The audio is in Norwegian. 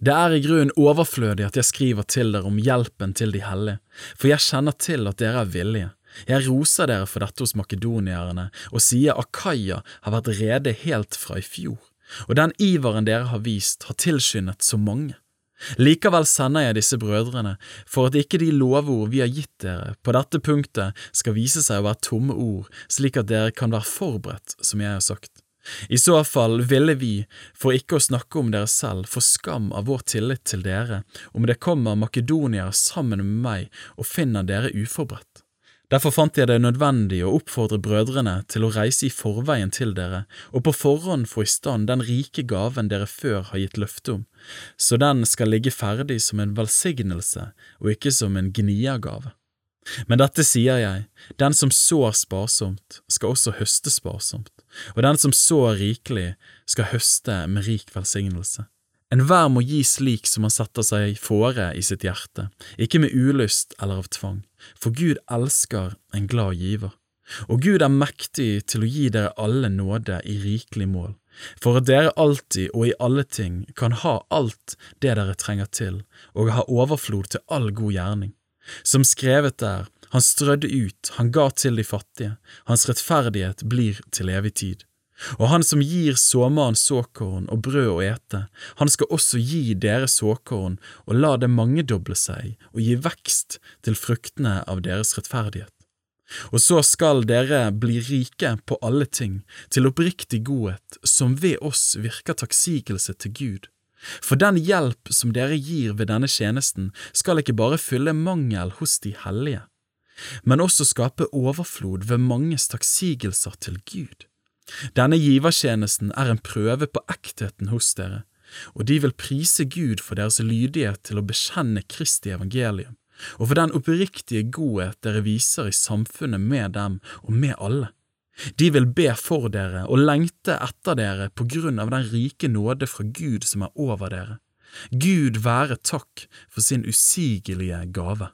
Det er i grunnen overflødig at jeg skriver til dere om hjelpen til de hellige, for jeg kjenner til at dere er villige. Jeg roser dere for dette hos makedonierne og sier Akaya har vært rede helt fra i fjor, og den iveren dere har vist, har tilskyndet så mange. Likevel sender jeg disse brødrene for at ikke de lovord vi har gitt dere på dette punktet skal vise seg å være tomme ord, slik at dere kan være forberedt, som jeg har sagt. I så fall ville vi, for ikke å snakke om dere selv, få skam av vår tillit til dere, om det kommer makedoniere sammen med meg og finner dere uforberedt. Derfor fant jeg det nødvendig å oppfordre brødrene til å reise i forveien til dere, og på forhånd få i stand den rike gaven dere før har gitt løfte om, så den skal ligge ferdig som en velsignelse og ikke som en gniergave. Men dette sier jeg, den som sår sparsomt, skal også høste sparsomt, og den som sår rikelig, skal høste med rik velsignelse. Enhver må gi slik som han setter seg fore i sitt hjerte, ikke med ulyst eller av tvang, for Gud elsker en glad giver. Og Gud er mektig til å gi dere alle nåde i rikelig mål, for at dere alltid og i alle ting kan ha alt det dere trenger til, og ha overflod til all god gjerning. Som skrevet er, han strødde ut, han ga til de fattige, hans rettferdighet blir til evig tid. Og han som gir såmannen såkorn og brød å ete, han skal også gi dere såkorn og la det mangedoble seg og gi vekst til fruktene av deres rettferdighet. Og så skal dere bli rike på alle ting, til oppriktig godhet, som ved oss virker takksigelse til Gud. For den hjelp som dere gir ved denne tjenesten, skal ikke bare fylle mangel hos de hellige, men også skape overflod ved manges takksigelser til Gud. Denne givertjenesten er en prøve på ektheten hos dere, og de vil prise Gud for deres lydighet til å bekjenne Kristi evangelium, og for den oppriktige godhet dere viser i samfunnet med dem og med alle. De vil be for dere og lengte etter dere på grunn av den rike nåde fra Gud som er over dere. Gud være takk for sin usigelige gave.